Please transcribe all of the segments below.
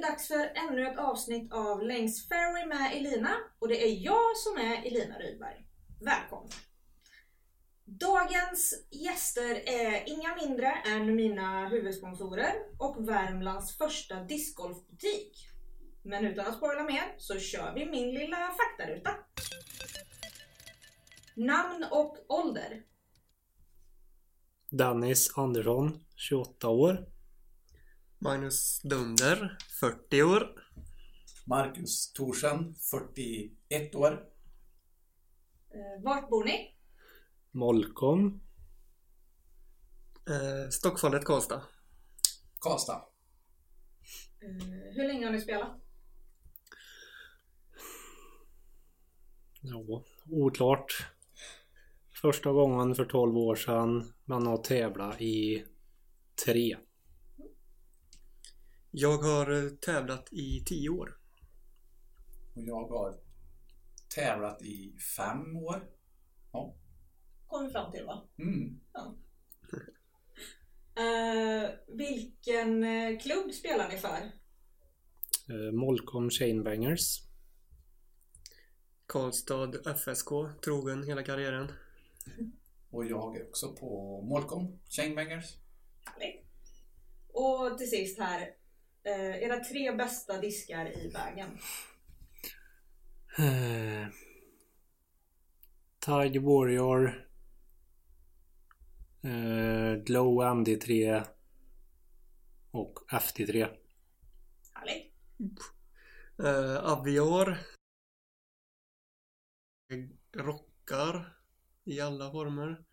det dags för ännu ett avsnitt av Längs Ferry med Elina och det är jag som är Elina Rydberg. Välkommen! Dagens gäster är inga mindre än mina huvudsponsorer och Värmlands första discgolfbutik. Men utan att spoila mer så kör vi min lilla faktaruta. Namn och ålder. Dennis Andersson, 28 år. Magnus Dunder, 40 år. Marcus Thorsen, 41 år. Eh, Vart bor ni? Molkom. Eh, Stockfallet Karlstad. Karlstad. Eh, Hur länge har ni spelat? Ja, oklart. Första gången för 12 år sedan. Men har tävlat i tre. Jag har eh, tävlat i 10 år. Och jag har tävlat i fem år. Ja. Kom vi fram till va? Mm. Eh, vilken eh, klubb spelar ni för? Eh, Molkom Chainbangers. Karlstad FSK, trogen hela karriären. Och jag är också på Molkom, Chainbangers. Härligt. Och till sist här. Eh, era tre bästa diskar i vägen. Eh, Tiger Warrior. Eh, Glow MD3. Och FT3. Härligt. Eh, Aviar. Rockar i alla former.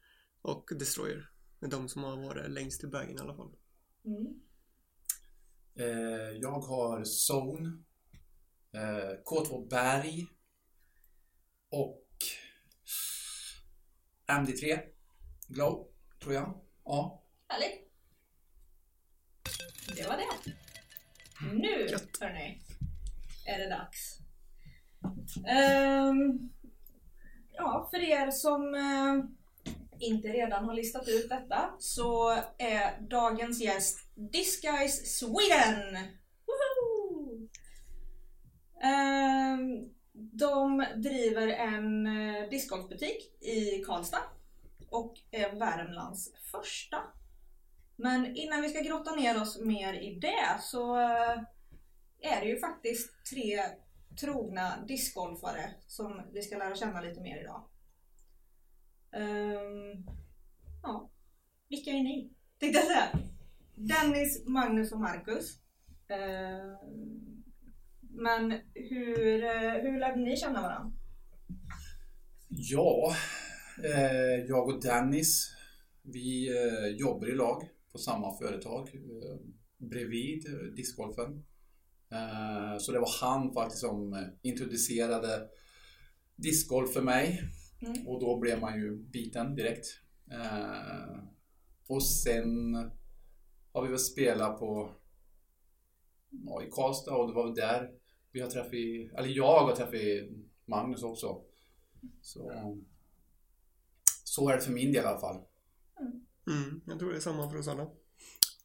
Och Destroyer. Det är de som har varit längst i vägen i alla fall. Mm. Eh, jag har Zone. Eh, K2 Berg. Och MD3 Glow, tror jag. Ja. Härligt. Det var det. Nu hörni, är det dags. Ehm, ja, för er som eh, inte redan har listat ut detta så är dagens gäst Disguise Sweden! Woho! Ehm, de driver en eh, discgolfbutik i Karlstad och är Värmlands första. Men innan vi ska grotta ner oss mer i det så eh, är det ju faktiskt tre trogna discgolfare som vi ska lära känna lite mer idag. Um, ja, vilka är ni? Tänkte jag säga. Dennis, Magnus och Marcus. Ehm, men hur, eh, hur lärde ni känna varandra? Ja, eh, jag och Dennis, vi eh, jobbar i lag på samma företag eh, bredvid eh, discgolfen. Eh, så det var han faktiskt som introducerade discgolf för mig Mm. och då blev man ju biten direkt. Eh, och sen har vi väl spelat på ja, i Karlstad och det var väl där vi har träffat, eller jag har träffat Magnus också. Så, så är det för min del i alla fall. Mm, jag tror det är samma för oss alla. Det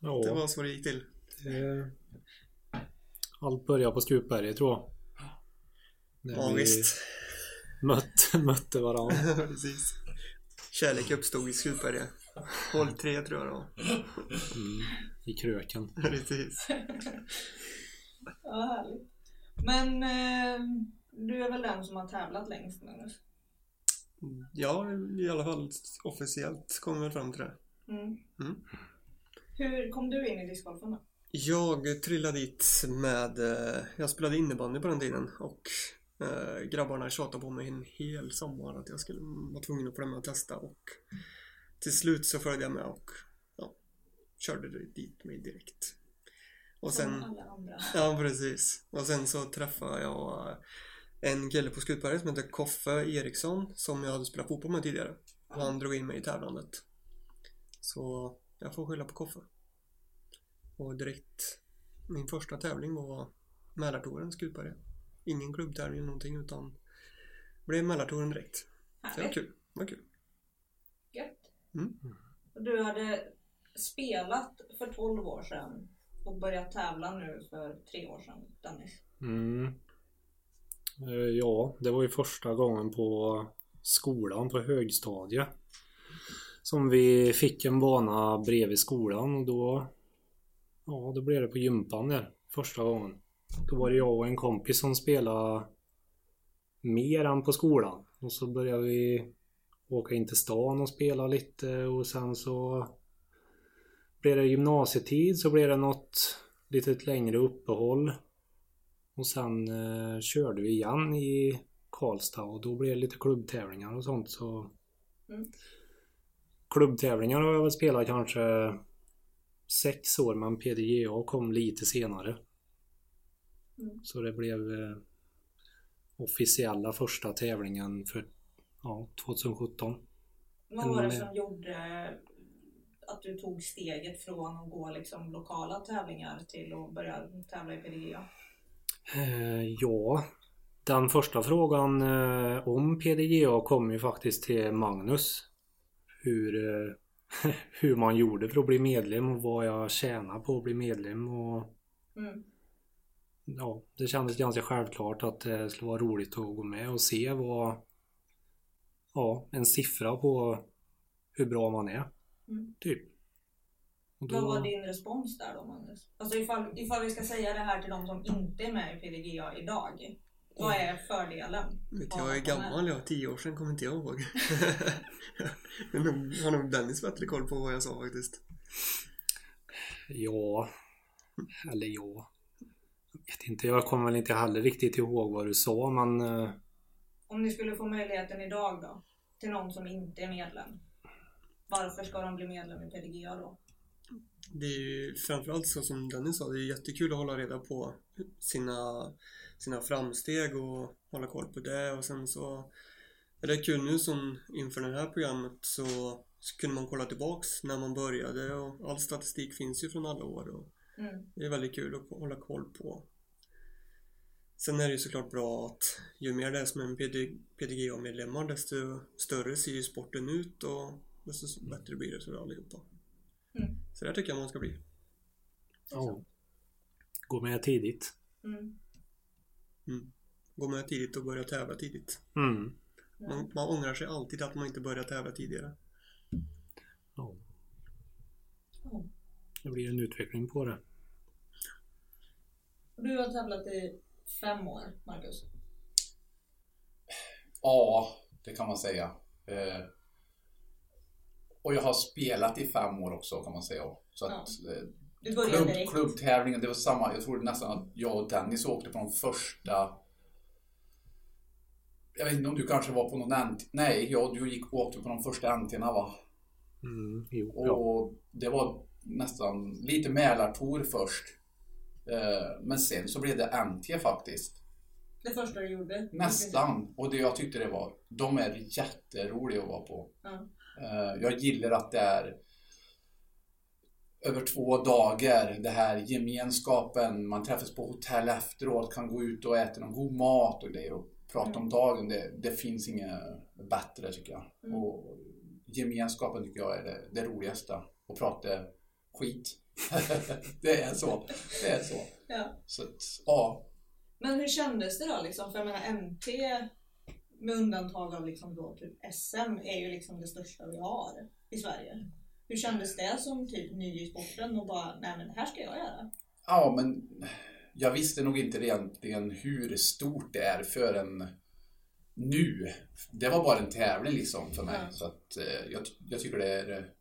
Ja, var så det gick till. det... Allt började på Stupberget tror jag. Ja, vi visst. Mötte, mötte varandra. Precis. Kärlek uppstod i Skutberga. Håll tre tror jag var. Mm, I kröken. Precis. Ja, härligt. Men eh, du är väl den som har tävlat längst Magnus? Ja, i alla fall officiellt kom vi fram till det. Mm. Mm. Hur kom du in i discgolfen då? Jag trillade dit med... eh, Jag spelade innebandy på den tiden och eh, grabbarna tjatade på mig en hel sommar att jag skulle vara tvungen att följa med och testa och till slut så följde jag med och ja, körde dit mig direkt. Och Som sen... alla andra. Ja, precis. Och sen så träffade jag eh, en kille på Skutberget som heter Koffe Eriksson som jag hade spelat fotboll med tidigare. Och han drog in mig i tävlandet. Så jag får skylla på Koffe. Och direkt, min första tävling var Mälartouren Skutberget. Ingen klubbtävling eller någonting utan blev Mälartouren direkt. Så det var Härligt. kul. Det var kul. Gött. Mm. Och Du hade spelat för 12 år sedan och börjat tävla nu för tre år sedan, Dennis. Mm. Eh, Ja, det var ju första gången på skolan på högstadiet. Som vi fick en bana bredvid skolan och då... Ja, då blev det på gympan där. Första gången. Då var det jag och en kompis som spelade mer än på skolan. Och så började vi åka in till stan och spela lite och sen så blev det gymnasietid så blev det något litet längre uppehåll. Och sen eh, körde vi igen i Karlstad och då blev det lite klubbtävlingar och sånt så... Mm. Klubbtävlingar har jag väl spelat kanske sex år men PDGA kom lite senare. Mm. Så det blev eh, officiella första tävlingen för ja, 2017. Vad var det som gjorde att du tog steget från att gå liksom lokala tävlingar till att börja tävla i PDGA? Eh, ja, den första frågan eh, om PDGA kom ju faktiskt till Magnus. Hur, eh, hur man gjorde för att bli medlem och vad jag tjänar på att bli medlem. Och, Mm. Ja, det kändes ganska självklart att det skulle vara roligt att gå med och se vad ja, en siffra på hur bra man är. Mm. Typ. Och Vad var din respons där då Magnus? Alltså ifall, ifall vi ska säga det här till de som inte är med i PDGA idag. Vad är fördelen? Vet, jag är gammal jag, tio år sedan kommer inte jag ihåg. Men har nog Dennis bättre koll på vad jag sa faktiskt. Ja, eller ja. Jag vet inte, jag kommer väl inte heller riktigt ihåg vad du sa men eh, Om ni skulle få möjligheten idag då? Till någon som inte är medlem. Varför ska de bli medlem i PDGA då? Det är ju framförallt så som Dennis sa, det är jättekul att hålla reda på sina, sina framsteg och hålla koll på det och sen så är det kul nu som inför det här programmet så, så kunde man kolla tillbaks när man började och all statistik finns ju från alla år och Mm. det är väldigt kul att hålla koll på. Sen är det ju såklart bra att ju mer det är som en PD, PDGA-medlemmar desto större ser ju sporten ut och desto bättre blir det för allihopa. Mm. Så det tycker jag man ska bli. ja. Gå med tidigt. Mm. Gå med tidigt och börja tävla tidigt. Mm. Man, man ångrar sig alltid att man inte började tävla tidigare. Ja. Ja. Det blir en utveckling på det. Du har tävlat i fem år, Marcus. Ja, det kan man säga. Eh, och jag har spelat i fem år också kan man säga. Så att, eh, Du började klubb, klubbtävlingen, det var samma. Jag tror nästan att jag och Dennis åkte på de första jag vet inte om du kanske var på någon NT. Nej, jag, du gick åkte på de första NT'na va? Mm. Jo, ja. Och det var nästan lite Mälartour först. Eh, Men sen så blev det NT faktiskt. Det första du gjorde. Nästan. Och det jag tyckte det var, de är jätteroliga att vara på. Ja. Eh, Jag gillar att det är över två dagar, det här gemenskapen, man träffas på hotell efteråt, kan gå ut och äta någon god mat och grejer och prata om dagen. Det, det finns inget bättre tycker jag. Mm. Och gemenskapen tycker jag är det, det roligaste. Och prata skit. det är så. Det är så. Ja. Så ja. Men hur kändes det då liksom? För jag menar NT med undantag av liksom då typ SM är ju liksom det största vi har i Sverige. Hur kändes det som typ ny i sporten och bara nej men det här ska jag göra? Ja, men jag visste nog inte egentligen hur stort det är förrän nu. Det var bara en tävling liksom för mig. Ja. Så att eh, jag, jag tycker det är...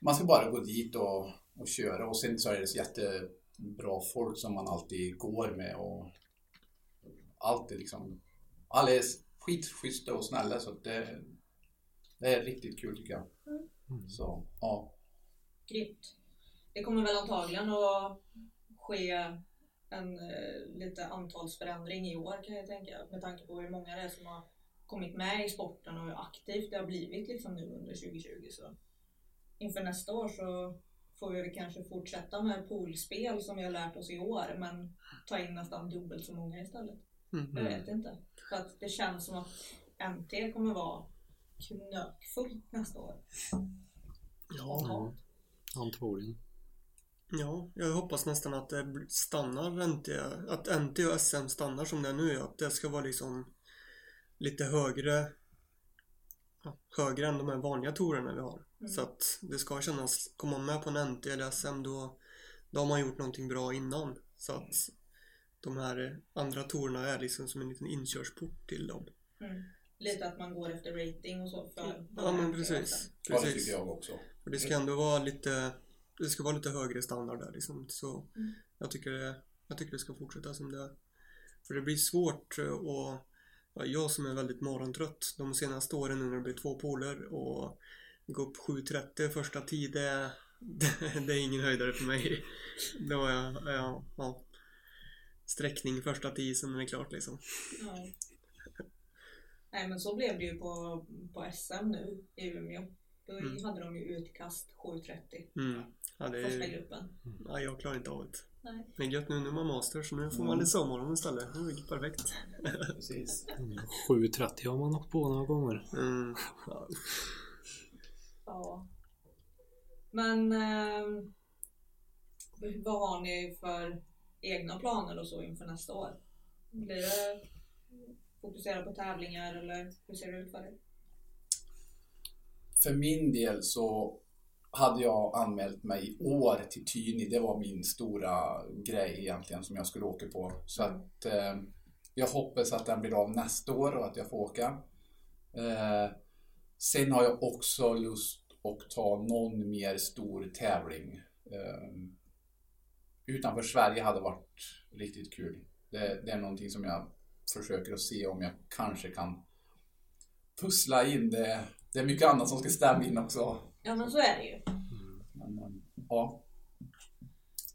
Man ska bara gå dit och, och köra och sen så är det jättebra folk som man alltid går med och alltid liksom... Alla är skitschyssta och snälla så det, det är riktigt kul tycker jag. Mm. Så, ja. Grymt. Det kommer väl antagligen att ske en eh, lite antalsförändring i år kan jag tänka. Med tanke på hur många det är som har kommit med i sporten och hur aktivt det har blivit liksom nu under 2020. Så inför nästa år så får vi väl kanske fortsätta med poolspel som vi har lärt oss i år men ta in nästan dubbelt så många istället. Mm. Jag vet inte. För att det känns som att NT kommer vara knökfullt nästa år. Ja, antagligen. Ja, jag hoppas nästan att det stannar NT, att NT och SM stannar som det är nu. Att det ska vara liksom lite högre högre än de här vanliga torerna vi har. Mm. Så att det ska kännas, kommer man med på en NT eller SM då, då har man gjort någonting bra innan. Så att de här andra torerna är liksom som en liten inkörsport till dem. Mm. Lite att man går efter rating och så för Ja men precis. Ja, det precis. tycker jag också. Och det ska ändå vara lite Det ska vara lite högre standard där liksom. Så Mm. jag, tycker det, jag tycker det ska fortsätta som det är. För det blir svårt eh, och ja, Jag som är väldigt morgontrött de senaste åren när det blir två poler och gå upp 7.30 första tid det, är- det, är ingen höjdare för mig. Då är jag, jag ja, sträckning första tid sen är det klart liksom. Ja. Nej men så blev det ju på, på SM nu i Umeå. Då Mm. hade de ju utkast 7.30 Mm. Ja, det första är, gruppen. ja, jag klarar inte av det. Nej. Det är gött nu när man master så nu får man Mm. lite sovmorgon istället. Det är perfekt. Precis. 7.30 har man åkt på några gånger. Mm. Ja, Ja. Men eh, vad har ni för egna planer och så inför nästa år? Blir det fokusera på tävlingar eller hur ser det ut för er? För min del så hade jag anmält mig i år till Tyni. Det var min stora grej egentligen som jag skulle åka på. Så att eh, jag hoppas att den blir av nästa år och att jag får åka. Eh, sen har jag också lust att ta någon mer stor tävling. Eh, utanför Sverige hade varit riktigt kul. Det, det är någonting som jag försöker att se om jag kanske kan pussla in. Det, det är mycket annat som ska stämma in också. Ja men så är det ju. Men, men, ja.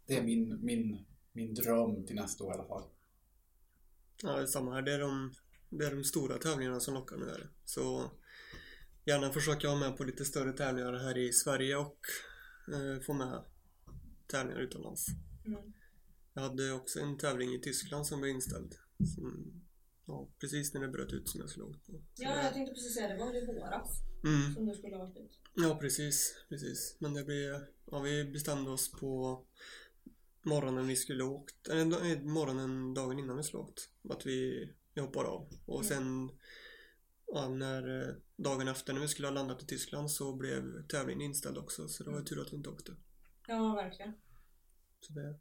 Det är min, min, min dröm till nästa år i alla fall. Ja, det är samma här. Det är de, det är de stora tävlingarna som lockar nu. Så gärna försöka vara med på lite större tävlingar här i Sverige och eh, få med tävlingar utomlands. Mm. Jag hade också en tävling i Tyskland som blev inställd. Som, ja, precis när det bröt ut som jag skulle åkt på. Så Ja det- jag tänkte precis säga det var i våras mm. som du skulle ha varit ut. Ja, precis. precis. Men det blev, ja, vi bestämde oss på morgonen vi skulle åkt, eller da- morgonen dagen innan vi skulle åkt. Att vi, vi hoppar av. Och Mm. sen ja, när, eh, dagen efter när vi skulle ha landat i Tyskland så blev tävlingen inställd också. Så det var ju tur att vi inte åkte. Ja verkligen. Så det,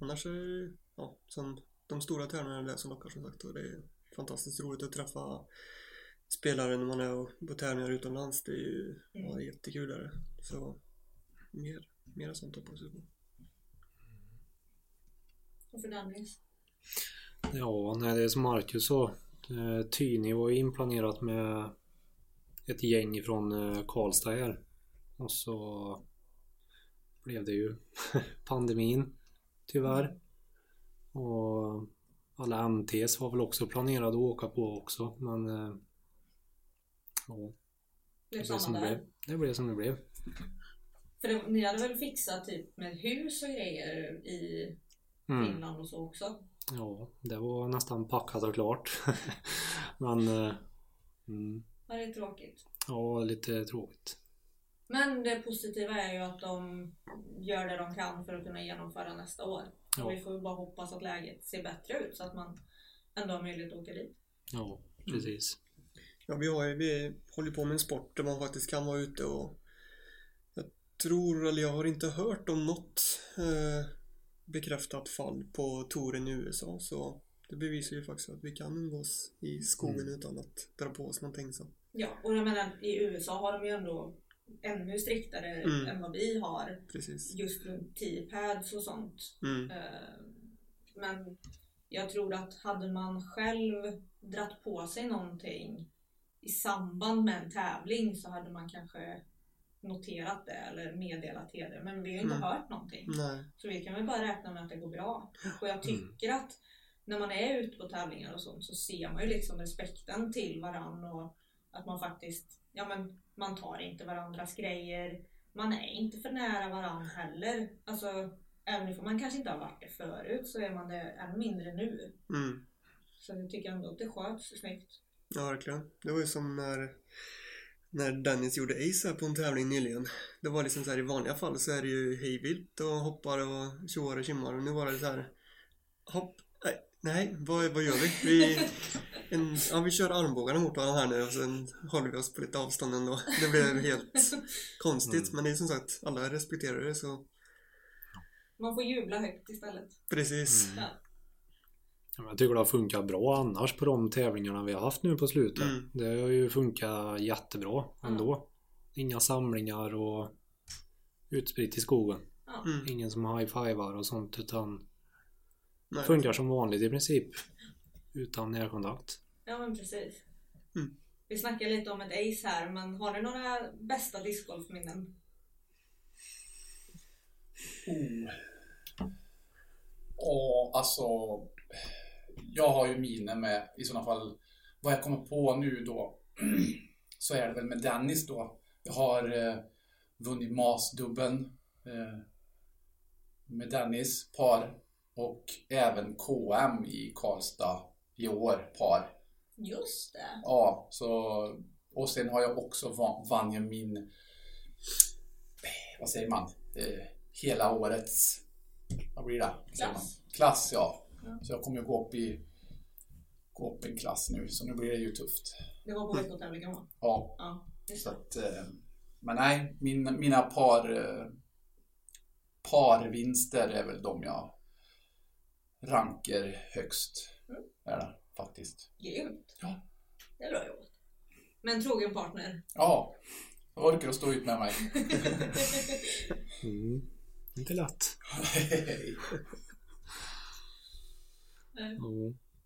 annars är det, ja, som de stora tävlingarna är det som lockar som sagt. Och det är fantastiskt roligt att träffa spelare när man är på tävlingar utomlands. Det är ju ja, Mm. jättekul. Är det. Så mer, mer sånt hoppas vi på. Och för Dennis? Ja, nej, det är som Marcus sa. Eh, Tyni var ju inplanerat med ett gäng från eh, Karlstad här. Och så blev det ju pandemin tyvärr. Och alla MTs var väl också planerade att åka på också men eh, ja, Det blev som det blev. Det blev som det blev. För det, ni hade väl fixat typ med hus och grejer i Mm. Finland och så också? Ja, det var nästan packat och klart. men eh, mm, Ja, det tråkigt. ja, lite tråkigt. Men det positiva är ju att de gör det de kan för att kunna genomföra nästa år. Ja. Och vi får ju bara hoppas att läget ser bättre ut så att man ändå har möjlighet att åka dit. Ja, precis. Ja, vi, har vi håller på med en sport där man faktiskt kan vara ute och jag tror, eller jag har inte hört om något eh, bekräftat fall på touren i USA så det bevisar ju faktiskt att vi kan umgås i skogen Mm. utan att dra på oss någonting sen. Ja, och jag menar i USA har de ju ändå ännu striktare Mm. än vad vi har Precis. just runt T-pads och sånt. Mm. Eh, Men jag tror att hade man själv dratt på sig någonting i samband med en tävling så hade man kanske noterat det eller meddelat till det. Men vi har inte Mm. hört någonting. Nej. Så vi kan väl bara räkna med att det går bra. Och jag tycker att när man är ute på tävlingar och sånt så ser man ju liksom respekten till varann och att man faktiskt, ja men man tar inte varandras grejer. Man är inte för nära varann heller. Alltså även om man kanske inte har varit det förut så är man det än mindre nu. Mm. Så jag tycker ändå att det sköts snyggt. Ja, verkligen. Det var ju som när när Dennis gjorde Ace här på en tävling nyligen. Det var liksom så här i vanliga fall så är det ju hejvilt och hoppar och tjoar och tjimmar och nu var det så här hopp, nej, nej vad, vad gör vi? Vi, en, ja, vi kör armbågarna mot varandra här nu och sen håller vi oss på lite avstånd ändå. Det blev helt konstigt Mm. men det är som sagt, alla respekterar det så Man får jubla högt istället. precis. Mm. Ja. Jag tycker det har funkat bra annars på de tävlingarna vi har haft nu på slutet. Mm. Det har ju funkat jättebra ändå. Inga samlingar och utspritt i skogen. Mm. Ingen som high-fivar och sånt utan Nej. funkar som vanligt i princip. Utan närkontakt. ja, men precis. Mm. Vi snackar lite om ett ace här, men har ni några bästa discgolfminnen? Oh. Och alltså, jag har ju mine med i sådana fall, vad jag kommer på nu då, så är det väl med Dennis då. Jag har eh, vunnit MAS-dubben eh, med Dennis par och även KM i Karlstad i år par. Just det. Ja, så och sen har jag också va- vann jag min, eh, vad säger man, eh, hela årets, vad blir det? Klass. Klass, ja. Ja. Så jag kommer ju gå upp i, gå upp en klass nu, så nu blir det ju tufft. Det var på veckotävlingen va? Ja, Ja, så att, eh, men nej, min, mina par, eh, parvinster är väl de jag ranker högst. Mm. Är det faktiskt. Grymt. Ja. Det är bra jobbat. Men en trogen partner. Ja, jag orkar att stå ut med mig. Mm. Inte lätt.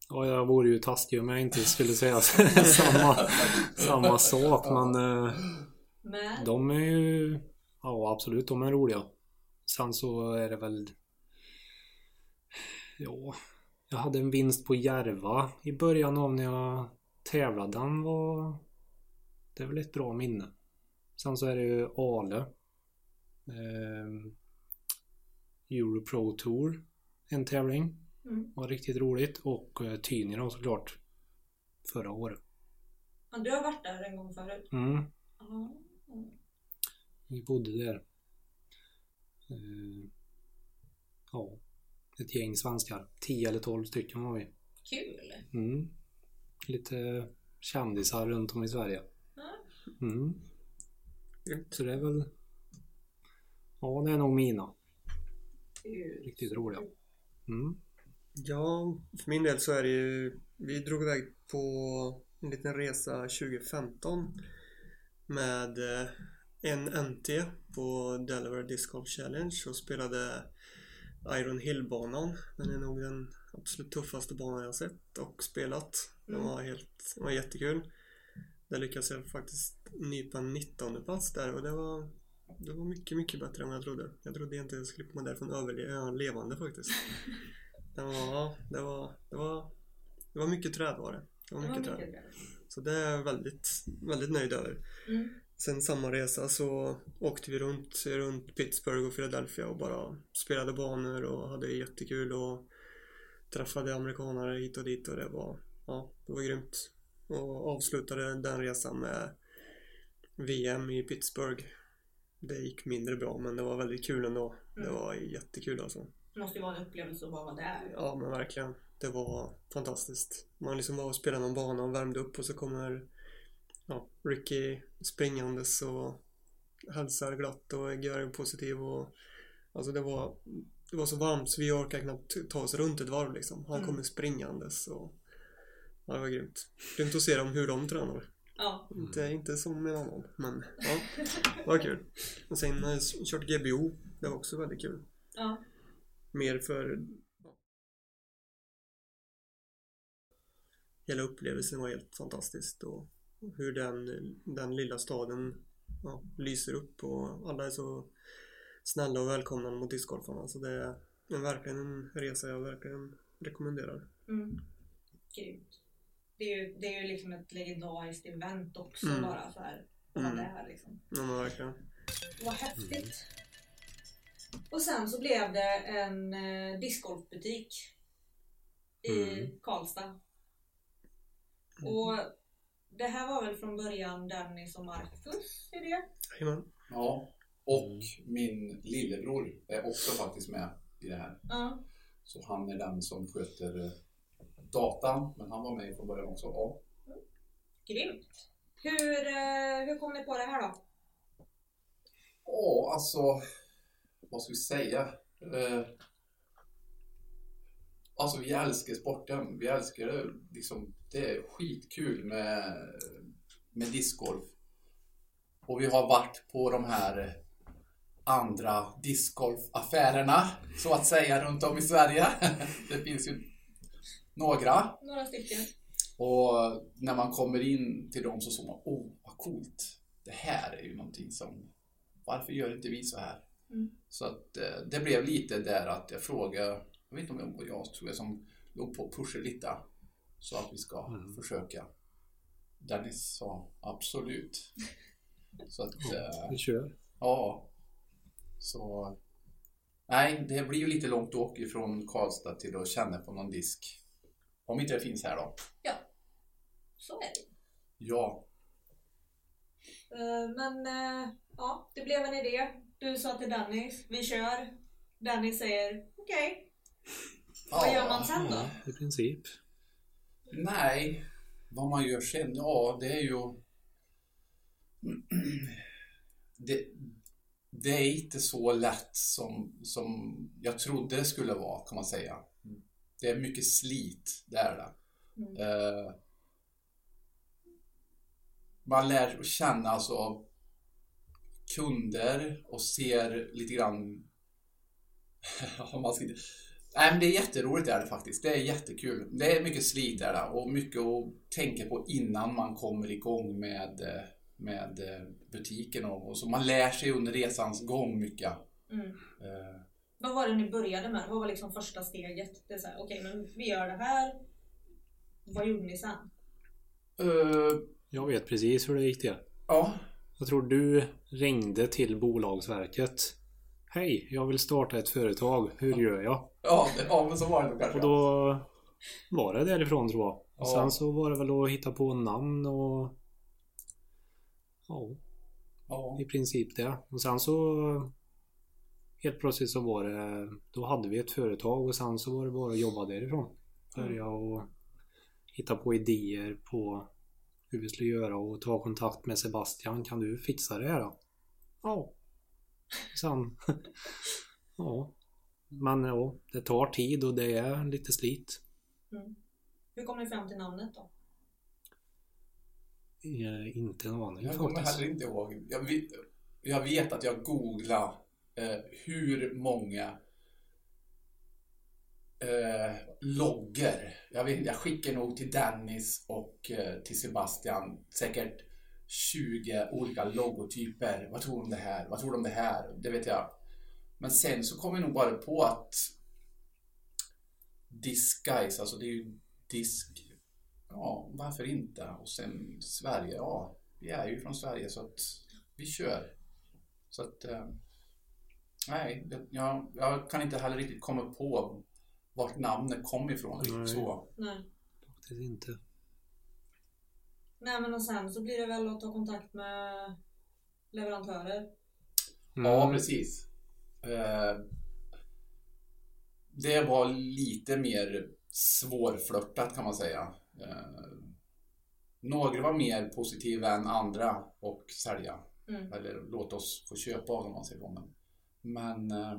Ja, jag vore ju taskig om jag inte skulle säga samma, samma sak men eh, Men, de är ju Ja absolut, de är roliga. Sen så är det väl Ja Jag hade en vinst på Järva i början av när jag tävlade. Den var Det är väl ett bra minne. Sen så är det ju Ale. Eh, Europro Tour. En tävling. Mm. Var riktigt roligt. Och eh, Tyni då såklart. Förra året. ja, du har varit där en gång förut? Mm. Ja. Vi bodde där. Eh, ja. Ett gäng svenskar. 10 eller 12 stycken var vi. Kul! Mm. Lite kändisar runt om i Sverige. Mm. Så det är väl... Ja, det är nog mina. Riktigt roliga. Mm. Ja, för min del så är det ju Vi drog iväg på en liten resa 2015 med eh, en NT på Delaware Disc Golf Challenge och spelade Iron Hill-banan. Den är nog den absolut tuffaste banan jag sett och spelat. Den Mm. var helt, den var jättekul. Där lyckades jag faktiskt nypa en 19 plats där och det var det var mycket, mycket bättre än vad jag trodde. Jag trodde inte jag skulle komma därifrån överlevande faktiskt. Det ja, det var, det var, det var mycket träd var det. Det var Det var mycket mycket träd. trevligt. Så det är jag väldigt, väldigt nöjd över. Mm. Sen samma resa så åkte vi runt, runt Pittsburgh och Philadelphia och bara spelade banor och hade jättekul och träffade amerikanare hit och dit och det var, ja, det var grymt. Och avslutade den resan med VM i Pittsburgh. Det gick mindre bra men det var väldigt kul ändå. Det Mm. var jättekul alltså. Det måste ju vara en upplevelse att vara där. Ja men verkligen. Det var fantastiskt. Man liksom var och spelade någon bana och värmde upp och så kommer ja, Ricky springandes och hälsar glatt och är positiv och alltså det var det var så varmt så vi orkade knappt ta oss runt ett varv liksom. Han Mm. kommer springandes och ja, det var grymt. Grymt att se dem hur de tränar. Ja. Inte, inte som en annan men ja, det var kul. Och sen har jag kört GBO. Det var också väldigt kul. ja. Mer för hela upplevelsen var helt fantastiskt och hur den, den lilla staden ja, lyser upp och alla är så snälla och välkomnande mot discgolfarna så det är en, verkligen en resa jag verkligen rekommenderar. Mm. Grymt. Det är, ju, det är ju liksom ett legendariskt event också Mm. bara så här. Mm. där liksom. Ja verkligen. Vad häftigt. Och sen så blev det en eh, discgolfbutik i Mm. Karlstad. Och det här var väl från början Dennis och Marcus idé? Jajamän. Ja. Och min lillebror är också faktiskt med i det här. Ja. Så han är den som sköter eh, datan, men han var med från början också. Ja. Grymt! Hur, eh, hur kom ni på det här då? Ja, alltså, vad ska vi säga? Eh, alltså vi älskar sporten. Vi älskar det. Liksom, det är skitkul med, med discgolf. Och vi har varit på de här andra discgolfaffärerna, så att säga, runt om i Sverige. Det finns ju några. Några stycken. Och när man kommer in till dem så såg man, oh vad coolt. Det här är ju någonting som, varför gör inte vi så här? Mm. Så att eh, det blev lite där att jag frågade, jag vet inte om det var jag tror jag som låg på och pushade lite. Så att vi ska Mm. försöka. Dennis sa absolut. Så att, eh, Vi kör. ja. Så, nej det blir ju lite långt att åka ifrån Karlstad till att känna på någon disk. Om inte det finns här då. Så är det. Ja, Eh, Men ja, det blev en idé. Du sa till Dennis, vi kör. Dennis säger okej. Vad gör man sen då? I princip. Nej, vad man gör sen? Ja, det är ju... Det, det är inte så lätt som, som jag trodde det skulle vara, kan man säga. Det är mycket slit, det är det. Mm. Eh, man lär känna alltså kunder och ser lite grann man ska... Nej, men det är jätteroligt är det faktiskt. Det är jättekul. Det är mycket slit där och mycket att tänka på innan man kommer igång med, med butiken och, och så. Man lär sig under resans gång mycket. Mm. Eh, Vad var det ni började med? Vad var liksom första steget? Det är så här, okej men vi gör det här. Vad gjorde ni sen? eh, Jag vet precis hur det gick till. ja, Jag tror du ringde till Bolagsverket. Hej, jag vill starta ett företag. Hur gör jag? ja, ja, men så var det nog kanske. Och då var det därifrån tror jag. Och Ja. sen så var det väl att hitta på namn och... Ja, Ja, i princip det. Och sen så... Helt plötsligt så var det... Då hade vi ett företag och sen så var det bara att jobba därifrån. Börja och hitta på idéer på hur vi skulle göra och ta kontakt med Sebastian. Kan du fixa det här då? Ja. Sen... ja. Men ja, det tar tid och det är lite slit. Hur kom ni fram till namnet då? Eh, Inte en aning Jag kommer faktiskt. heller inte ihåg. Jag vet, jag vet att jag googlade eh, hur många eh, logger. Jag, vet, jag skickar nog till Dennis och eh, till Sebastian säkert 20 olika logotyper. Vad tror du om det här? Vad tror du om det här? Det vet jag. Men sen så kom jag nog bara på att Disguise, alltså det är ju disk. Ja, varför inte? Och sen Sverige, ja. Vi är ju från Sverige så att vi kör. Så att... Eh, nej, jag, jag kan inte heller riktigt komma på vart namnet kom ifrån. Nej. Så. Nej. Faktiskt inte. Nej men och sen så blir det väl att ta kontakt med leverantörer. Ja, Mm. precis. Eh, det var lite mer svårflörtat kan man säga. Eh, några var mer positiva än andra och sälja. Mm. Eller låt oss få köpa av dem om man säger så. Men, men eh,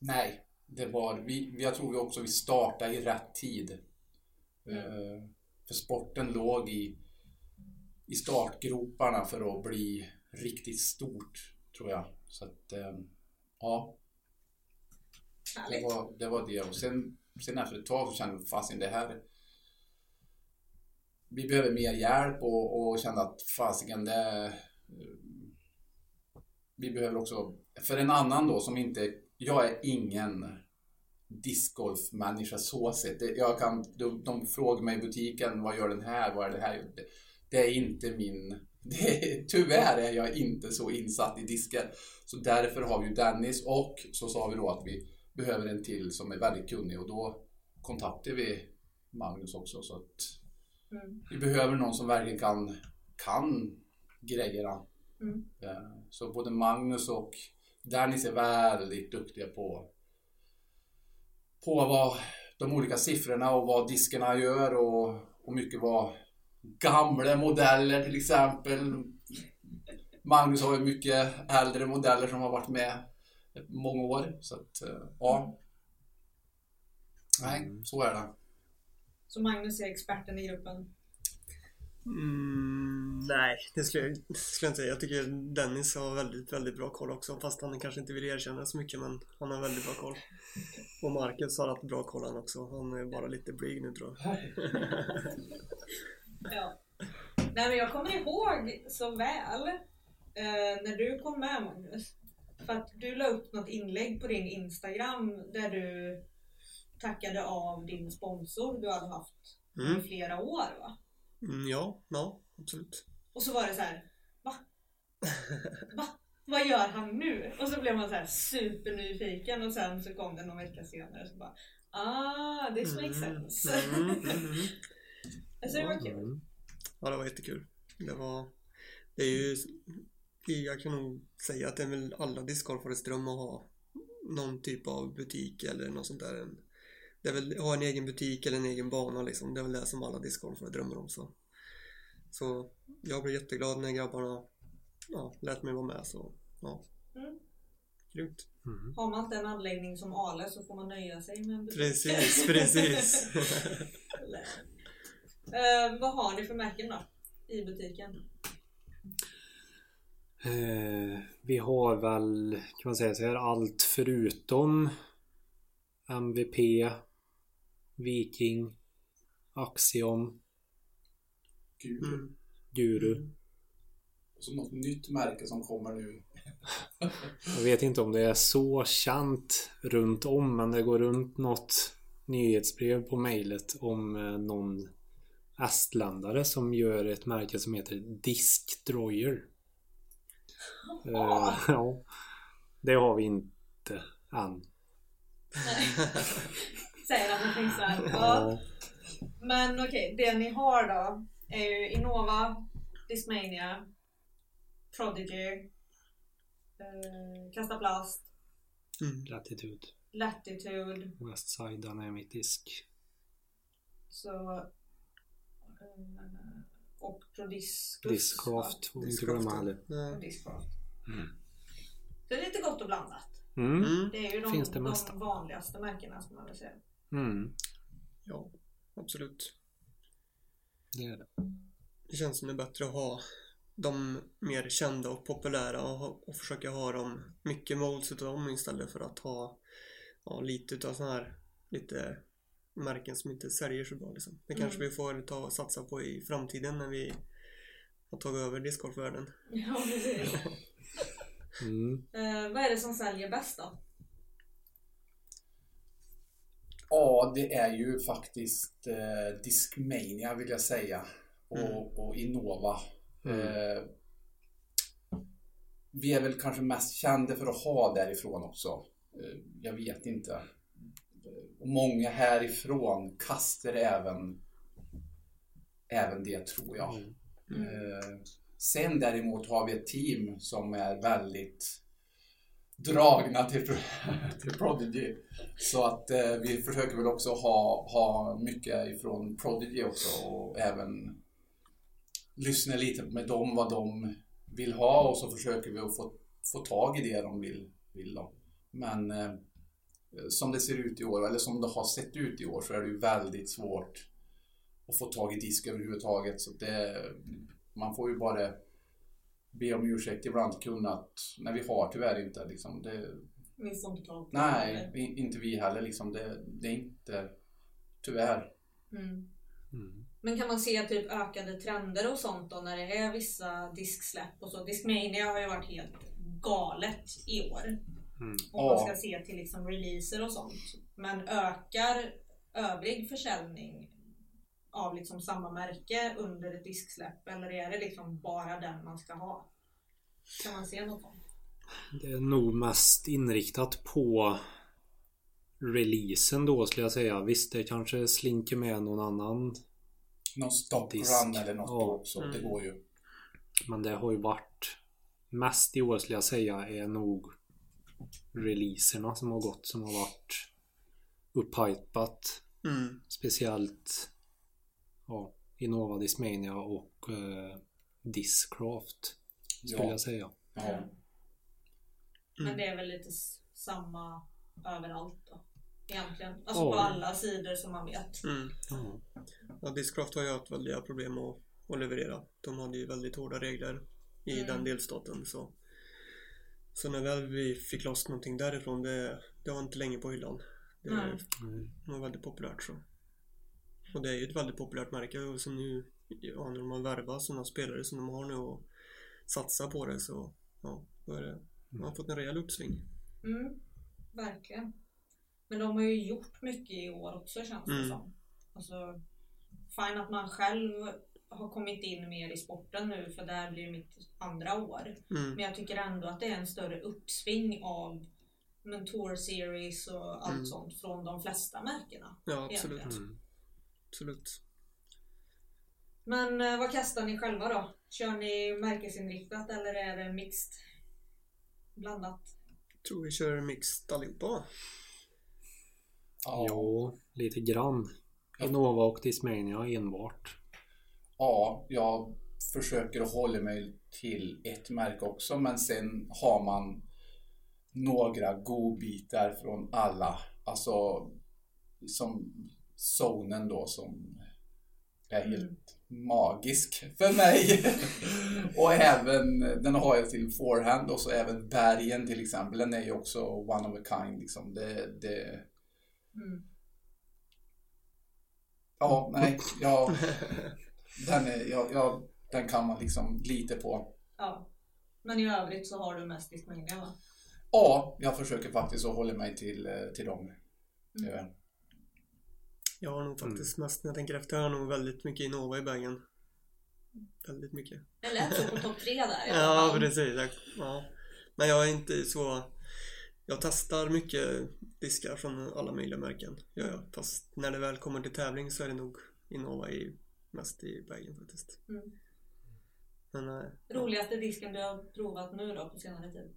nej, det var, vi, jag tror vi också vi startade i rätt tid. Eh, för sporten låg i, i startgroparna för att bli riktigt stort, tror jag. Så att, eh, ja, det var, det var det. Och sen, sen efter ett tag så kände jag fasen det här vi behöver mer hjälp och, och kände att fasiken det vi behöver också för en annan då som inte jag är ingen discgolfmänniska så sett. Jag kan, de, de frågar mig i butiken vad gör den här, vad är det här? Det, det är inte min det, tyvärr är jag inte så insatt i diskar. Så därför har vi ju Dennis och så sa vi då att vi behöver en till som är väldigt kunnig och då kontaktade vi Magnus också så att Mm. Vi behöver någon som verkligen kan, kan grejerna. Mm. Eh, Så både Magnus och Dennis är väldigt duktiga på, på vad de olika siffrorna och vad diskerna gör och, och mycket vad gamla modeller till exempel. Magnus har ju mycket äldre modeller som har varit med många år. Så att, eh, ja. Nej, så är det. Så Magnus är experten i gruppen. Mm, nej, det skulle, jag, det skulle jag inte säga. Jag tycker Dennis har väldigt, väldigt bra koll också. Fast han kanske inte vill erkänna det så mycket, men han har väldigt bra koll. Och Marcus har haft bra koll han också. Han är bara lite blyg nu tror jag. Ja. Nej men jag kommer ihåg så väl eh, när du kom med Magnus. För att du la upp något inlägg på din Instagram där du tackade av din sponsor du hade haft i Mm. flera år va? Mm, ja, ja, absolut. Och så var det så här, va? Va? Vad gör han nu? Och så blev man så här supernyfiken och sen så kom det någon vecka senare och så bara Ah, this makes Mm, sense. mm, mm, mm. alltså det var kul. Ja, det var jättekul. Det var... Det är ju... Jag kan nog säga att det är väl alla discgolfares dröm att ha någon typ av butik eller något sånt där. Det är väl ha en egen butik eller en egen bana liksom. Det är väl det som alla discgolfare drömmer om. Så, så jag blev jätteglad när grabbarna ja, lät mig vara med. Så ja, Mm. grymt. Mm. Har man inte en anläggning som Ale så får man nöja sig med en butik. Precis, precis. Eh, vad har ni för märken då? I butiken? Eh, vi har väl, kan man säga så här, allt förutom MVP, Viking, Axiom. Mm. Guru. Och så något nytt märke som kommer nu. Jag vet inte om det är så känt runt om men det går runt något nyhetsbrev på mejlet om eh, någon estländare som gör ett märke som heter Diskdroyer. Eh, ja, det har vi inte än. Säger att man tänker såhär. Ja. Men okej, det ni har då är ju Innova, Discmania, Prodigy, eh, Kasta Plast, Mm. Latitude. Latitude. Westside Dynamic Disk. Så, eh, och Prodiscus. Discraft får vi inte glömma heller. Och Nej. Discraft. Mm. Det är lite gott och blandat. Mm. Mm. Det är ju de, Finns det mesta. de vanligaste märkena ska man väl säga. Mm. Ja, absolut. Det är det. Det känns som det är bättre att ha de mer kända och populära och, och försöka ha dem, mycket molds utav dem istället för att ha ja, lite utav sådana här lite märken som inte säljer så bra liksom. Det kanske Mm. vi får ta och satsa på i framtiden när vi har tagit över discgolfvärlden. Ja, precis. Mm. Eh, vad är det som säljer bäst då? Ja, det är ju faktiskt eh, Discmania vill jag säga. Och, Mm. och Innova. Mm. Eh, vi är väl kanske mest kända för att ha därifrån också. Eh, jag vet inte. Och många härifrån kastar även, även det tror jag. Mm. Eh, sen däremot har vi ett team som är väldigt dragna till, till Prodigy. Så att eh, vi försöker väl också ha, ha mycket ifrån Prodigy också och även lyssna lite med dem vad de vill ha och så försöker vi att få, få tag i det de vill. vill då. Men eh, som det ser ut i år, eller som det har sett ut i år, så är det ju väldigt svårt att få tag i disk överhuvudtaget. Så det, man får ju bara be om ursäkt ibland att nej, vi har tyvärr inte liksom. Det, inte tag på nej, vi- inte vi heller liksom. Det, det är inte, tyvärr. Mm. Mm. Men kan man se typ ökade trender och sånt då när det är vissa disksläpp och så? Discmania har ju varit helt galet i år. Mm. Om man ska se till liksom releaser och sånt. Men ökar övrig försäljning av liksom samma märke under ett disksläpp eller är det liksom bara den man ska ha? Kan man se något sånt? Det är nog mest inriktat på releasen då skulle jag säga. Visst, det kanske slinker med någon annan Någon stop Disk. run eller något Ja. också. Det Mm. går ju. Men det har ju varit mest i år skulle jag säga är nog releaserna som har gått som har varit upphypat. Mm. Speciellt ja, Innova Discmania och eh, Discraft skulle Ja. jag säga. Ja. Men Mm. det är väl lite samma överallt då? Egentligen. Alltså Ja. på alla sidor som man vet. Mm. Ja. Ja, Discraft har ju haft väldiga problem att, att leverera. De hade ju väldigt hårda regler i Mm. den delstaten så Så när väl vi fick loss någonting därifrån det, det var inte länge på hyllan. Det. Mm. var väldigt populärt så. Och det är ju ett väldigt populärt märke och så nu ja, när de har värvat sådana spelare som de har nu och satsar på det så ja, då är det, de har fått en rejäl uppsving. Mm, verkligen. Men de har ju gjort mycket i år också känns det Mm. som. Alltså, fine att man själv har kommit in mer i sporten nu för det här blir mitt andra år. Mm. Men jag tycker ändå att det är en större uppsving av men Tour Series och allt Mm. sånt från de flesta märkena. Ja absolut. Mm. Absolut. Men eh, vad kastar ni själva då? Kör ni märkesinriktat eller är det mixed? Blandat? Tror vi kör mixed allihopa. Ja. Ja, lite grann. Innova och Discmania enbart. ja, jag försöker hålla mig till ett märke också men sen har man några godbitar från alla. Alltså som zonen då som är helt Mm. magisk för mig. och även, den har jag till forehand och så även bergen till exempel. Den är ju också one of a kind liksom. Det, det, Mm. ja, nej, ja, den, är, ja, ja, den kan man liksom lite på. Ja. Men i övrigt så har du mest Discmania va? Ja, jag försöker faktiskt att hålla mig till, eh, till dem. Mm. Jag har nog faktiskt mest när jag tänker efter, jag har nog väldigt mycket Innova i bagen. Väldigt mycket. Det lät så på topp tre där Ja precis. Ja. Men jag är inte så... Jag testar mycket diskar från alla möjliga märken. Gör jag. Fast när det väl kommer till tävling så är det nog Innova i, mest i bagen faktiskt. Mm. Men eh, Roligaste disken du har provat nu då på senare tid?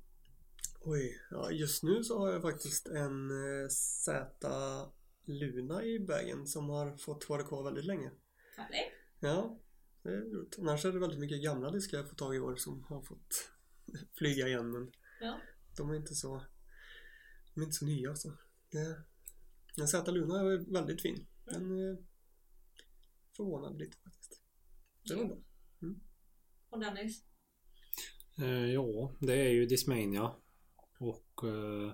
oj. Ja, just nu så har jag faktiskt en eh, Z Luna i bagen som har fått vara kvar väldigt länge. Härligt. Ja, det är roligt. Annars är det väldigt mycket gamla diskar jag fått tag i år som har fått flyga igen men Ja. de är inte så de är inte så nya alltså. Det, men Z Luna är väldigt fin. Den eh, förvånade lite faktiskt. Det var bra. Och Dennis? Eh, ja, det är ju Discmania. Och eh,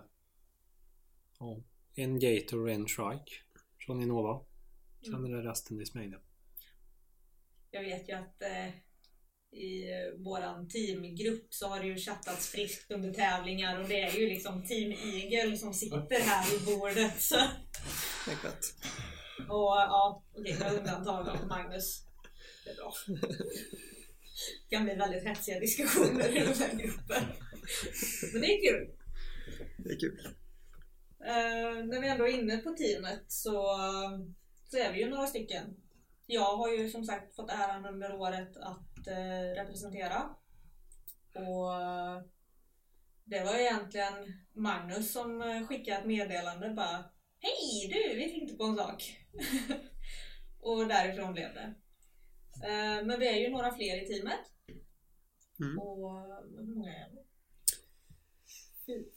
ja, en Gator och en Shrike från Innova. Sen Mm. är det resten Discmania. Jag vet ju att eh, i eh, våran teamgrupp så har det ju chattats friskt under tävlingar och det är ju liksom Team Eagle som sitter här vid bordet. Så. Rätt. Och ja, okej, med undantag av Magnus. Det är bra. Det kan bli väldigt hetsiga diskussioner i den här gruppen. Men det är kul. Det är kul. Eh, när vi ändå är inne på teamet så, så är vi ju några stycken. Jag har ju som sagt fått äran under året att eh, representera. Och eh, det var egentligen Magnus som skickade ett meddelande bara Hej du, vi tänkte på en sak. och därifrån blev det. Eh, men vi är ju några fler i teamet. Mm. Och hur många är vi?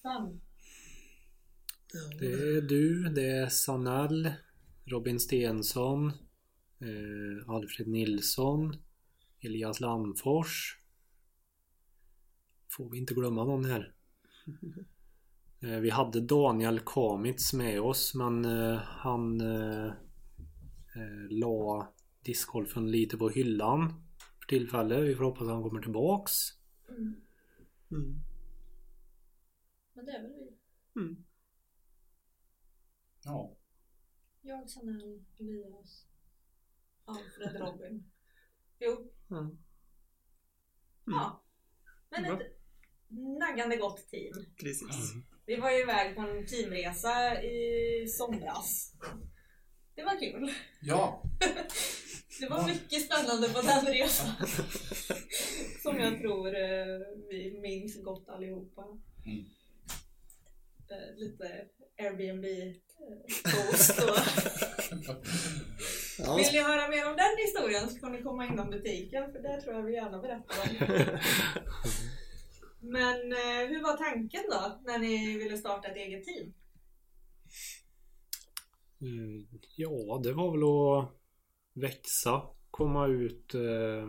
Fem. Det är du, det är Sanell, Robin Stensson, eh, Alfred Nilsson, Elias Landfors. Får vi inte glömma någon här. Eh, vi hade Daniel Kamitz med oss men eh, han eh, eh, la discgolfen lite på hyllan för tillfället. Vi får hoppas att han kommer tillbaks. Mm. Mm. Men det är väl vi. Mm. Ja. Jag, Sanell, Elias, Alfred, Robin. Jo, Ja, ja. Men ett naggande gott team. precis. Vi var ju iväg på en teamresa i somras. Det var kul. ja. Det var mycket spännande på den resan. Som jag tror eh, vi minns gott allihopa. Mm. Eh, Lite Airbnb-post och... Ja, Vill ni höra mer om den historien så får ni komma inom butiken för det tror jag vi gärna berättar om. Men eh, hur var tanken då när ni ville starta ett eget team? Mm, Ja, det var väl att växa, komma ut, eh,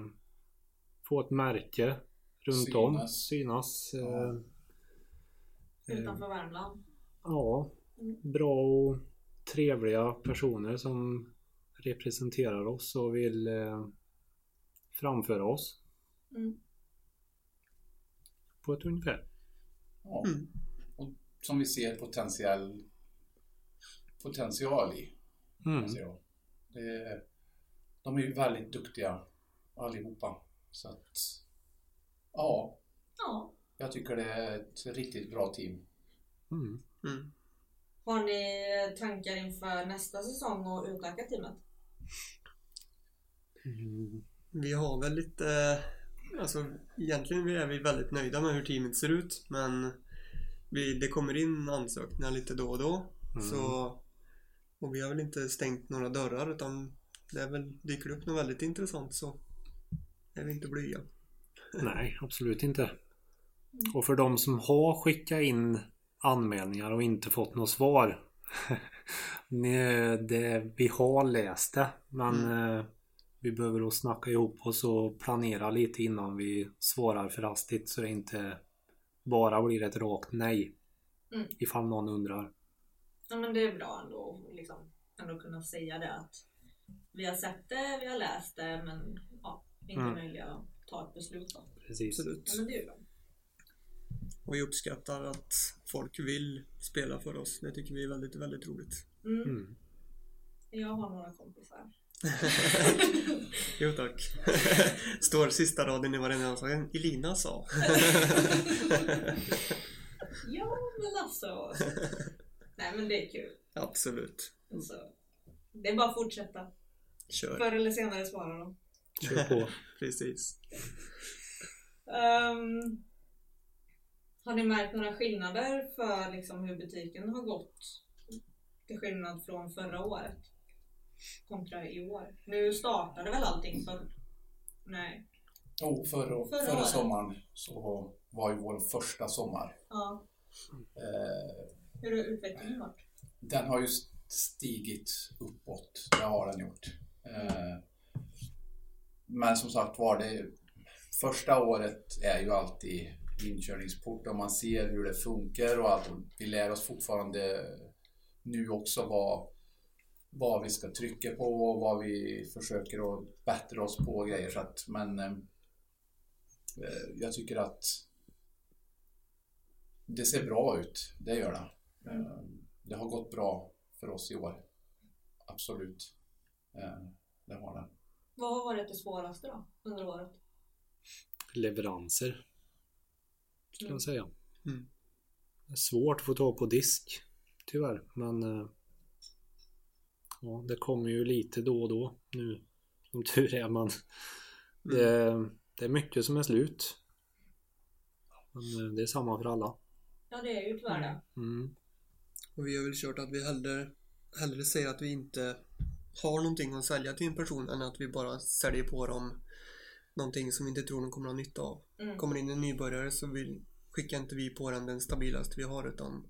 få ett märke runt om, Synas. synas. Eh, eh, Utanför Värmland? ja, bra och trevliga personer som representerar oss och vill eh, framföra oss Mm. på ett ungefär. Ja. Mm. Och som vi ser potentiell potential i. Mm. Det, de är ju väldigt duktiga allihopa. Så att, ja, Ja. jag tycker det är ett riktigt bra team. Mm. Mm. Har ni tankar inför nästa säsong och utöka teamet? Mm. Vi har väl lite, alltså egentligen är vi väldigt nöjda med hur teamet ser ut men vi, det kommer in ansökningar lite då och då. Mm. Så, och vi har väl inte stängt några dörrar utan det är väl, dyker upp något väldigt intressant så är vi inte blyga. Nej, absolut inte. Och för de som har skickat in anmälningar och inte fått något svar. Det, vi har läst det men eh, vi behöver då snacka ihop oss och planera lite innan vi svarar för hastigt så det inte bara blir ett rakt nej. Mm. Ifall någon undrar. Ja men det är bra ändå att liksom, ändå kunna säga det att vi har sett det, vi har läst det men ja, vi är inte Mm. möjliga att ta ett beslut då. Precis. Absolut. Ja, men det är bra. Och vi uppskattar att folk vill spela för oss. Det tycker vi är väldigt, väldigt roligt. Mm. Mm. Jag har några kompisar. jo tack. Står sista raden i varenda sak. Elina sa. Ja men alltså. Nej men det är kul. Absolut. Alltså, det är bara att fortsätta. Kör. Förr eller senare svarar de. Kör på. Precis. Ehm, har ni märkt några skillnader för liksom hur butiken har gått? Till skillnad från förra året? Kontra i år. Nu startade väl allting för... Nej. Oh, förra, Förra förra, sommaren så var ju vår första sommar. Ja. Eh, Hur har utvecklingen varit? den har ju stigit uppåt. Det har den gjort. Eh, men som sagt var, det första året är ju alltid inkörningsport och man ser hur det funkar och allt. Vi lär oss fortfarande nu också vad, vad vi ska trycka på och vad vi försöker att bättra oss på och grejer. Så att, men eh, eh, jag tycker att det ser bra ut. Det gör det. Eh, Det har gått bra för oss i år. Absolut. Eh, Det har det. Vad har varit det svåraste då under året? Leveranser. Skulle jag säga. Mm. Det är svårt att få tag på disk. Tyvärr. Men eh, ja, det kommer ju lite då och då nu. Som tur är. Men det, det är mycket som är slut. Men eh, det är samma för alla. Ja det är ju tyvärr det. Mm. Och vi har väl kört att vi hellre, hellre säger att vi inte har någonting att sälja till en person än att vi bara säljer på dem någonting som vi inte tror de kommer ha nytta av. Mm. Kommer in en nybörjare så vill, skickar inte vi på den den stabilaste vi har utan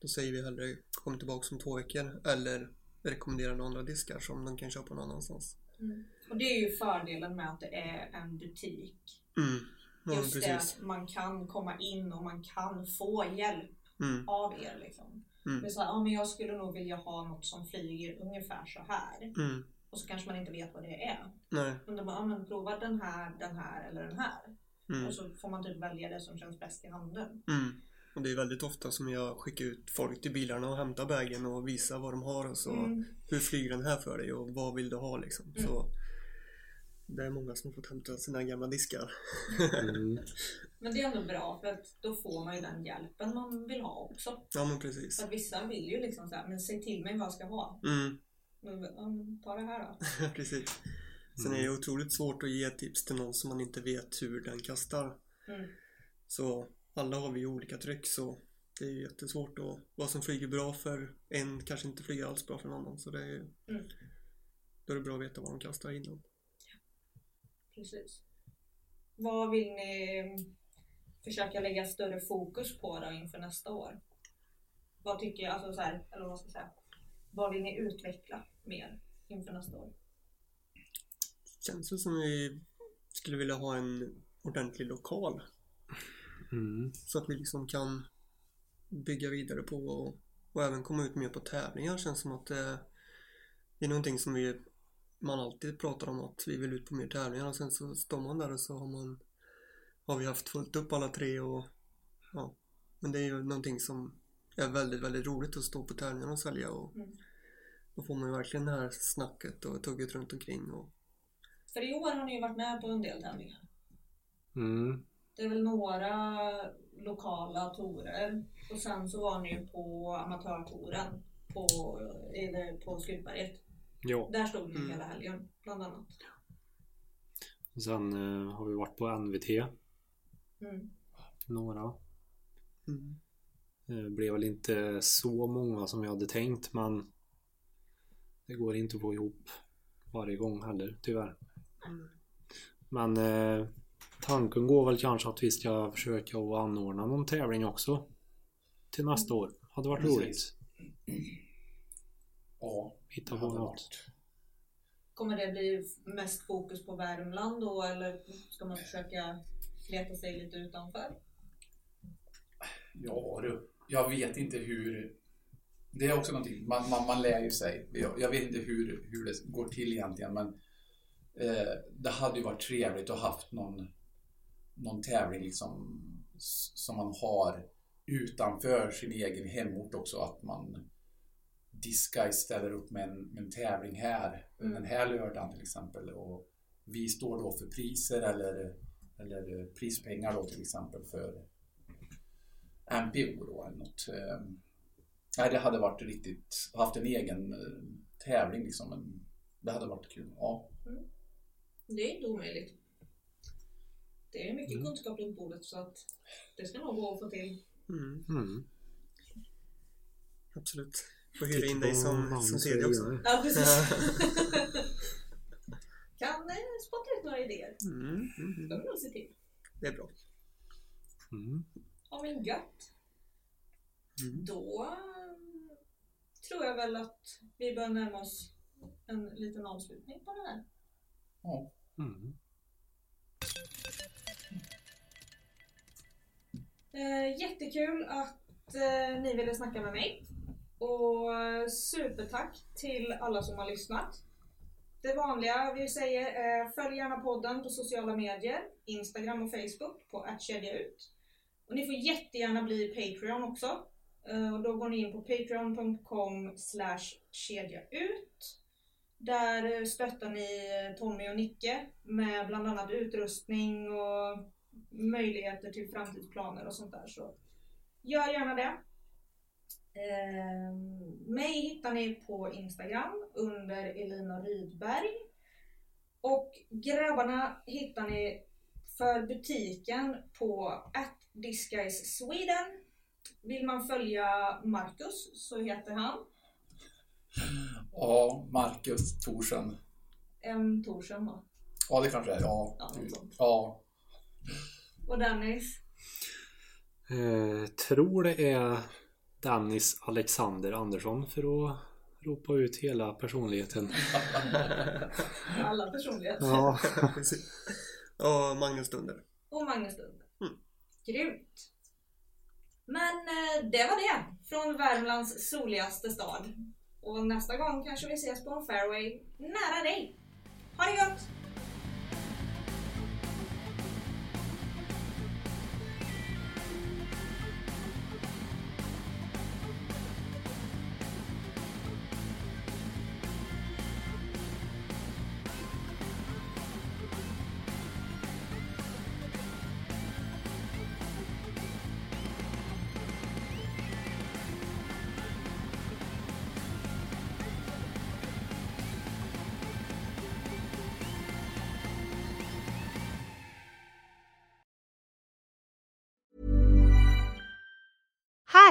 då säger vi hellre kom tillbaka om två veckor eller rekommendera några andra diskar som de kan köpa någon annanstans. Mm. Och det är ju fördelen med att det är en butik. Mm. Ja, Just det precis. att man kan komma in och man kan få hjälp Mm. av er liksom. Mm. Det är så här, ja men jag skulle nog vilja ha något som flyger ungefär så här. Mm. Och så kanske man inte vet vad det är. Nej. Men då bara, ja men prova den här, den här eller den här. Mm. Och så får man typ välja det som känns bäst i handen. Mm. Och det är väldigt ofta som jag skickar ut folk till bilarna och hämtar bagen och visar vad de har och så Mm. hur flyger den här för dig och vad vill du ha liksom. Mm. Så det är många som har fått hämta sina gamla diskar. Mm. Men det är ändå bra för att då får man ju den hjälpen man vill ha också. Ja men precis. För att vissa vill ju liksom såhär, men säg till mig vad jag ska ha. Mm. Men, ja, men ta det här då. precis. Sen är det otroligt svårt att ge tips till någon som man inte vet hur den kastar. Mm. Så alla har vi olika tryck så det är jättesvårt att vad som flyger bra för en kanske inte flyger alls bra för en annan. Så det är, Mm. då är det bra att veta vad de kastar innan. Precis. Vad vill ni försöka lägga större fokus på då inför nästa år? Vad tycker jag, alltså så här, eller vad ska jag säga? Vad vill ni utveckla mer inför nästa år? Känns det som vi skulle vilja ha en ordentlig lokal Mm. så att vi liksom kan bygga vidare på och, och även komma ut mer på tävlingar. Känns som att det, det är någonting som vi man alltid pratar om att vi vill ut på mer tävlingar och sen så står man där och så har man har vi haft fullt upp alla tre och ja. Men det är ju någonting som är väldigt, väldigt roligt att stå på tävlingar och sälja och Mm. Då får man ju verkligen det här snacket och tugget runt omkring och För i år har ni ju varit med på en del tävlingar. Mm. Det är väl några lokala torer och sen så var ni ju på amatörtouren på, eller på Skutberget. Ja. Där stod ni Mm. hela helgen bland annat. Sen eh, har vi varit på NVT. Mm. Några. mm. Det blev väl inte så många som jag hade tänkt men det går inte att få ihop varje gång heller tyvärr. Men eh, tanken går väl kanske att vi ska försöka att anordna någon tävling också till nästa år. Hade varit Precis. roligt. Ja, Hitta på något. varit. Kommer det bli mest fokus på Värmland då eller ska man försöka leta sig lite utanför? Ja du, jag vet inte hur... Det är också någonting, man, man, man lär ju sig. Jag, jag vet inte hur, hur det går till egentligen men eh, det hade ju varit trevligt att haft någon, någon tävling liksom som man har utanför sin egen hemort också. Att man Disguise ställer upp med en, med en tävling här Mm. den här lördagen till exempel. Och vi står då för priser eller, eller prispengar då till exempel för MPO då eller något. Eh, Nej, det hade varit riktigt, haft en egen eh, tävling liksom. Men det hade varit kul. Ja, Det är inte omöjligt. Det är mycket Mm. kunskap runt bordet så att det ska nog gå att få till. Mm. Mm. Absolut. Får hyra in dig som, som ser CD också. Ja, precis. kan eh, spotta ut några idéer. Mm. Mm. Det vill nog se till. Det är bra. Mm. Ja men gött. Mm. Då eh, tror jag väl att vi börjar närma oss en liten avslutning på det här. ja. Mm. Eh, jättekul att eh, ni ville snacka med mig. Och eh, supertack till alla som har lyssnat. Det vanliga vi säger är följ gärna podden på sociala medier, Instagram och Facebook på attkedjaut. Och ni får jättegärna bli Patreon också. Eh, och då går ni in på patreon.com slash kedjaut. Där eh, stöttar ni eh, Tommy och Nicke med bland annat utrustning och möjligheter till framtidsplaner och sånt där. Så gör gärna det. Eh, mig hittar ni på Instagram under Elina Rydberg. Och grabbarna hittar ni för butiken på at Sweden. Vill man följa Marcus så heter han ja Marcus Thorsson. M. Thorsson va? Ja, det kanske är. Ja. Ja, något sånt. ja. Och Dennis. Eh, tror det är Dennis Alexander Andersson för att ropa ut hela personligheten. Alla personligheter. Ja. Precis. Och Magnus Dunder. och Magnus Lund. Mm. Grymt! Men eh, det var det från Värmlands soligaste stad. Och nästa gång kanske vi ses på en fairway nära dig. Ha det gött!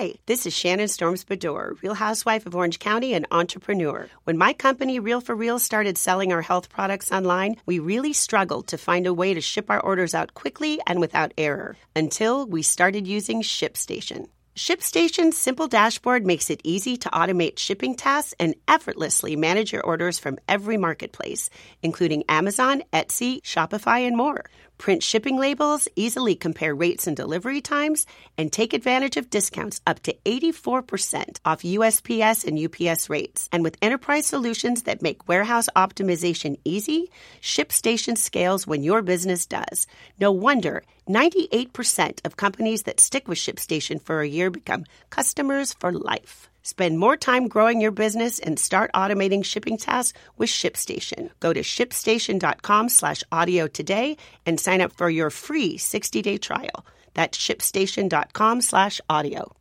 Hi, this is Shannon Storms Bedore, Real Housewife of Orange County and entrepreneur. When my company, Real for Real, started selling our health products online, we really struggled to find a way to ship our orders out quickly and without error until we started using ShipStation. ShipStation's simple dashboard makes it easy to automate shipping tasks and effortlessly manage your orders from every marketplace, including Amazon, Etsy, Shopify, and more. Print shipping labels, easily compare rates and delivery times, and take advantage of discounts up to 84% off USPS and UPS rates. And with enterprise solutions that make warehouse optimization easy, ShipStation scales when your business does. No wonder 98% of companies that stick with ShipStation for a year become customers for life. Spend more time growing your business and start automating shipping tasks with ShipStation. Go to shipstation.com slash audio today and sign up for your free 60-day trial. That's shipstation.com slash audio.